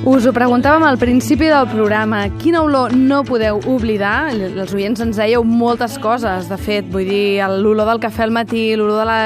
Us ho preguntàvem al principi del programa. Quina olor no podeu oblidar? Els oients ens dèieu moltes coses, de fet, vull dir, l'olor del cafè al matí, l'olor de la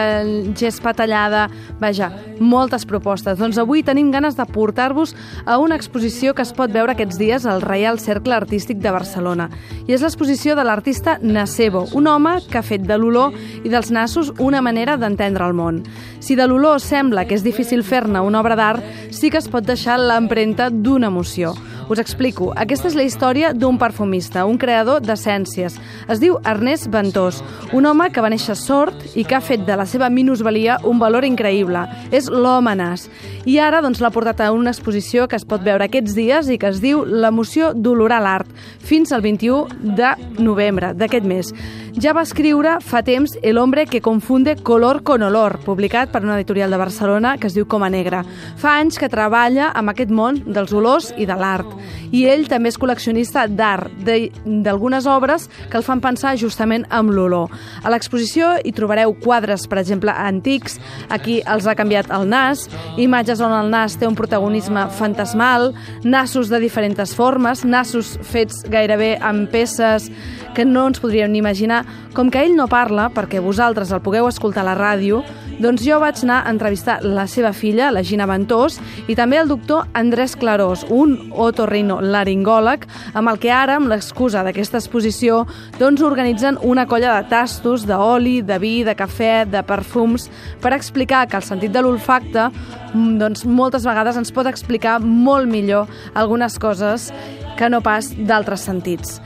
gespa tallada... Vaja, moltes propostes. Doncs avui tenim ganes de portar-vos a una exposició que es pot veure aquests dies al Reial Cercle Artístic de Barcelona. I és l'exposició de l'artista Nacebo, un home que ha fet de l'olor i dels nassos una manera d'entendre el món. Si de l'olor sembla que és difícil fer-ne una obra d'art, sí que es pot deixar l'empremta d'una emoció. Us explico. Aquesta és la història d'un perfumista, un creador d'essències. Es diu Ernest Ventós, un home que va néixer sord i que ha fet de la seva minusvalia un valor increïble. És l'home nas. I ara doncs, l'ha portat a una exposició que es pot veure aquests dies i que es diu L'emoció d'olorar l'art, fins al 21 de novembre d'aquest mes. Ja va escriure fa temps El hombre que confunde color con olor, publicat per una editorial de Barcelona que es diu Coma Negra. Fa anys que treballa amb aquest món dels olors i de l'art. I ell també és col·leccionista d'art, d'algunes obres que el fan pensar justament amb l'olor. A l'exposició hi trobareu quadres, per exemple, antics, aquí els ha canviat el nas, imatges on el nas té un protagonisme fantasmal, nassos de diferents formes, nassos fets gairebé amb peces que no ens podríem ni imaginar. Com que ell no parla, perquè vosaltres el pugueu escoltar a la ràdio, doncs jo vaig anar a entrevistar la seva filla, la Gina Ventós, i també el doctor Andrés Clarós, un otorrino laringòleg, amb el que ara, amb l'excusa d'aquesta exposició, doncs organitzen una colla de tastos, d'oli, de vi, de cafè, de perfums, per explicar que el sentit de l'olfacte mm, doncs, moltes vegades ens pot explicar molt millor algunes coses que no pas d'altres sentits.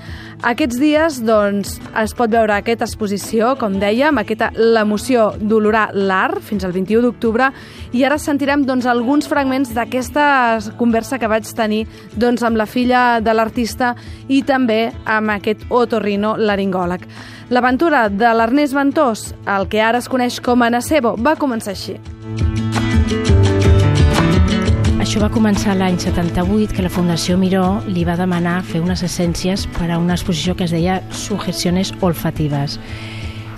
Aquests dies doncs, es pot veure aquesta exposició, com dèiem, aquesta l'emoció d'olorar l'art, fins al 21 d'octubre, i ara sentirem doncs, alguns fragments d'aquesta conversa que vaig tenir doncs, amb la filla de l'artista i també amb aquest otorrino laringòleg. L'aventura de l'Ernest Ventós, el que ara es coneix com a Nacebo, va començar així. Això va començar l'any 78, que la Fundació Miró li va demanar fer unes essències per a una exposició que es deia Sugestiones olfatives.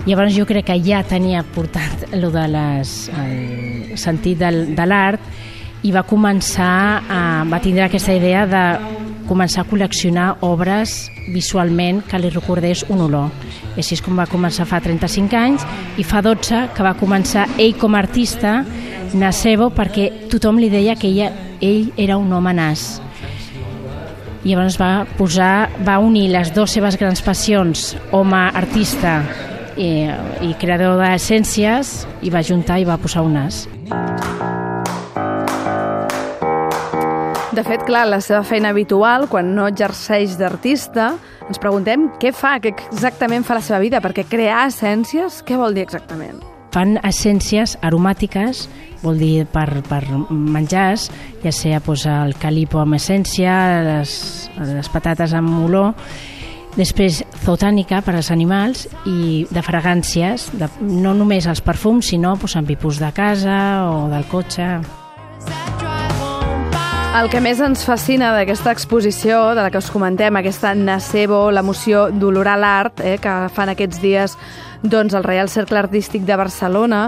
Llavors jo crec que ja tenia portat el de les, el sentit del, de l'art i va començar, a, va tindre aquesta idea de començar a col·leccionar obres visualment que li recordés un olor. Així és com va començar fa 35 anys i fa 12 que va començar ell com a artista Nacebo perquè tothom li deia que ella, ell era un home nas. I llavors va posar, va unir les dues seves grans passions, home artista i, i creador d'essències, i va juntar i va posar un nas. De fet, clar, la seva feina habitual, quan no exerceix d'artista, ens preguntem què fa, què exactament fa la seva vida, perquè crear essències, què vol dir exactament? Fan essències aromàtiques vol dir per, per menjars, ja sigui pues, el calipo amb essència, les, les patates amb olor, després zotànica per als animals i de fragàncies, de, no només els perfums, sinó pues, amb tipus de casa o del cotxe. El que més ens fascina d'aquesta exposició, de la que us comentem, aquesta Nacebo, l'emoció d'olorar l'art, eh, que fan aquests dies doncs, el Reial Cercle Artístic de Barcelona,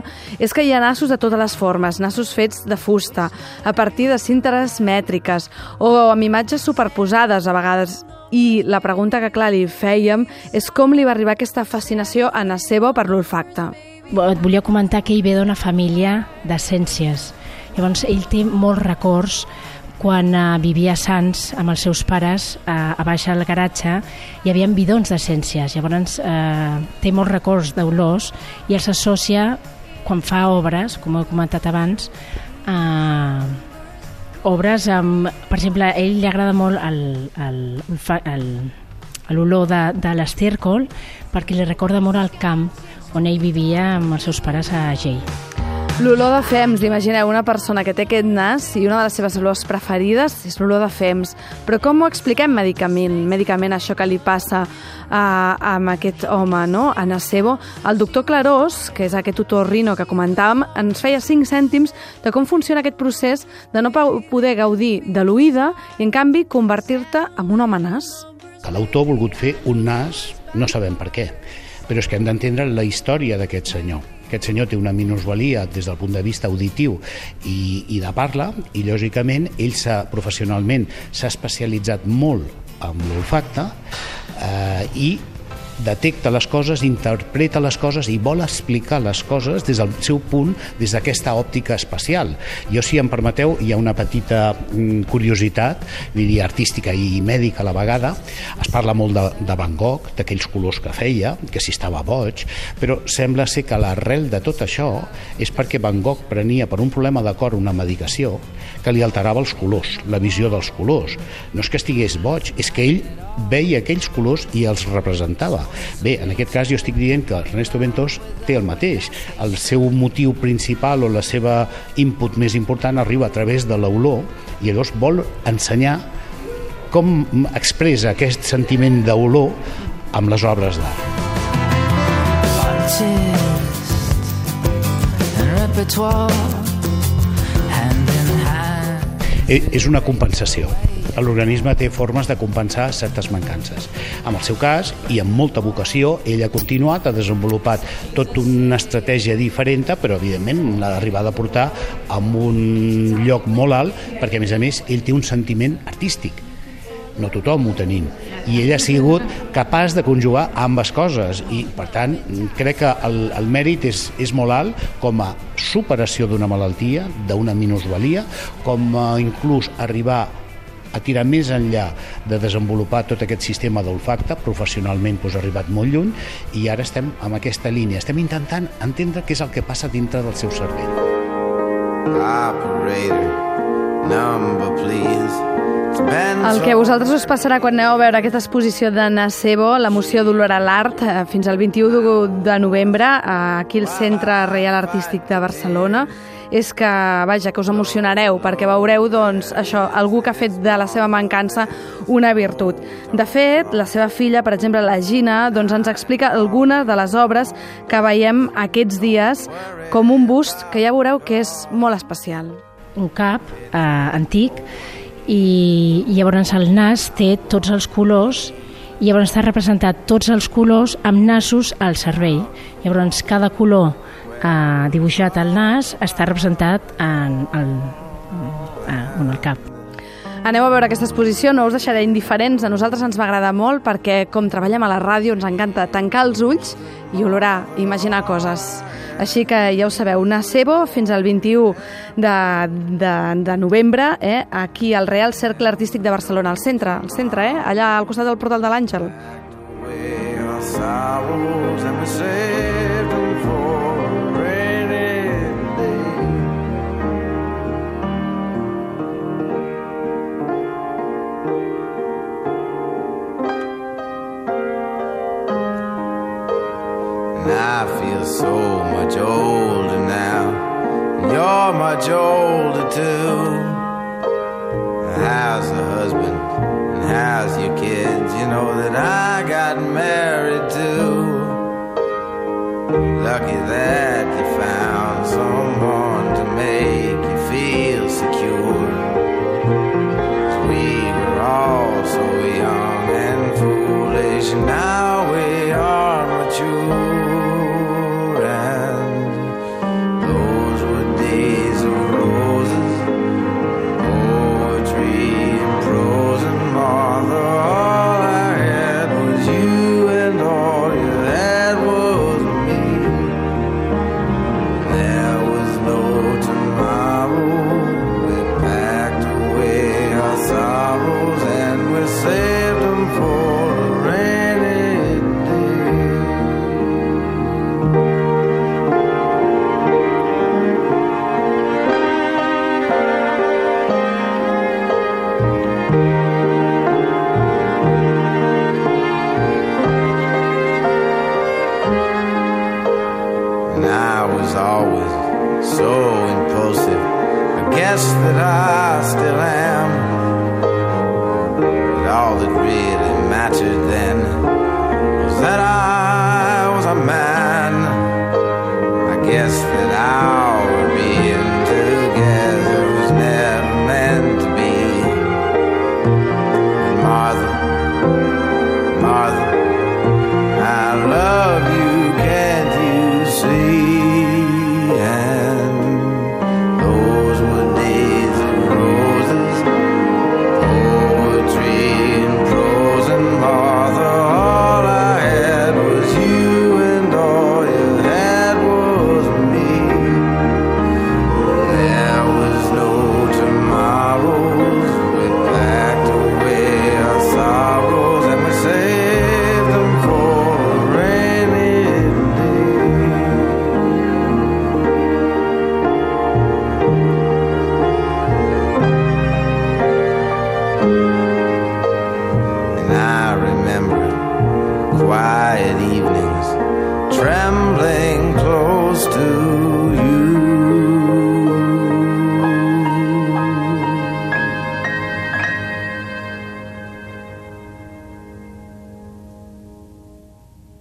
és que hi ha nassos de totes les formes, nassos fets de fusta, a partir de cintes mètriques o amb imatges superposades a vegades. I la pregunta que, clar, li fèiem és com li va arribar aquesta fascinació a Nacebo per l'olfacte. Et volia comentar que ell ve d'una família d'essències. Llavors, ell té molts records quan uh, vivia a Sants amb els seus pares, uh, a baix al garatge, hi havia bidons d'essències. Llavors uh, té molts records d'olors i els associa, quan fa obres, com he comentat abans, uh, obres amb... Per exemple, a ell li agrada molt l'olor de, de l'estèrcol perquè li recorda molt el camp on ell vivia amb els seus pares a Gell. L'olor de fems, imagineu una persona que té aquest nas i una de les seves olors preferides és l'olor de fems. Però com ho expliquem medicament, medicament això que li passa a, amb aquest home, no? a Nacebo? El doctor Clarós, que és aquest otorrino que comentàvem, ens feia 5 cèntims de com funciona aquest procés de no poder gaudir de l'oïda i, en canvi, convertir-te en un home nas. L'autor ha volgut fer un nas, no sabem per què, però és que hem d'entendre la història d'aquest senyor Aquest senyor té una minusvalia des del punt de vista auditiu i, i de parla, i lògicament ell professionalment s'ha especialitzat molt amb l'olfacte eh, i detecta les coses, interpreta les coses i vol explicar les coses des del seu punt, des d'aquesta òptica espacial. Jo, si em permeteu, hi ha una petita mm, curiositat, diria artística i mèdica a la vegada. Es parla molt de, de Van Gogh, d'aquells colors que feia, que si estava boig, però sembla ser que l'arrel de tot això és perquè Van Gogh prenia per un problema de cor una medicació que li alterava els colors, la visió dels colors. No és que estigués boig, és que ell veia aquells colors i els representava. Bé, en aquest cas jo estic dient que Ernesto Ventos té el mateix. El seu motiu principal o la seva input més important arriba a través de l'olor i llavors vol ensenyar com expressa aquest sentiment d'olor amb les obres d'art. Eh, és una compensació l'organisme té formes de compensar certes mancances. En el seu cas, i amb molta vocació, ell ha continuat, ha desenvolupat tota una estratègia diferent, però evidentment l'ha d'arribar a portar a un lloc molt alt, perquè a més a més ell té un sentiment artístic. No tothom ho tenim. I ell ha sigut capaç de conjugar ambes coses. I per tant crec que el, el mèrit és, és molt alt com a superació d'una malaltia, d'una minusvalia, com a inclús arribar a tirar més enllà de desenvolupar tot aquest sistema d'olfacte, professionalment doncs, ha arribat molt lluny i ara estem amb aquesta línia. Estem intentant entendre què és el que passa dintre del seu cervell. Operator, number please. El que a vosaltres us passarà quan aneu a veure aquesta exposició de Nacebo, l'emoció d'olor a l'art, eh, fins al 21 de novembre, aquí al Centre Reial Artístic de Barcelona, és que, vaja, que us emocionareu, perquè veureu, doncs, això, algú que ha fet de la seva mancança una virtut. De fet, la seva filla, per exemple, la Gina, doncs ens explica algunes de les obres que veiem aquests dies com un bust que ja veureu que és molt especial. Un cap eh, antic i, i llavors el nas té tots els colors i llavors està representat tots els colors amb nassos al cervell. Llavors cada color eh, dibuixat al nas està representat en el, eh, en el cap. Aneu a veure aquesta exposició, no us deixaré indiferents. A nosaltres ens va agradar molt perquè, com treballem a la ràdio, ens encanta tancar els ulls i olorar, imaginar coses. Així que ja ho sabeu, Nacebo fins al 21 de, de, de novembre, eh, aquí al Real Cercle Artístic de Barcelona, al centre, al centre, eh, allà al costat del portal de l'Àngel. I feel so much older now. And you're much older too. How's the husband? And how's your kids? You know that I got married too. Lucky that guess that I still am. But all that really mattered then was that I was a man. I guess that And I remember quiet evenings trembling.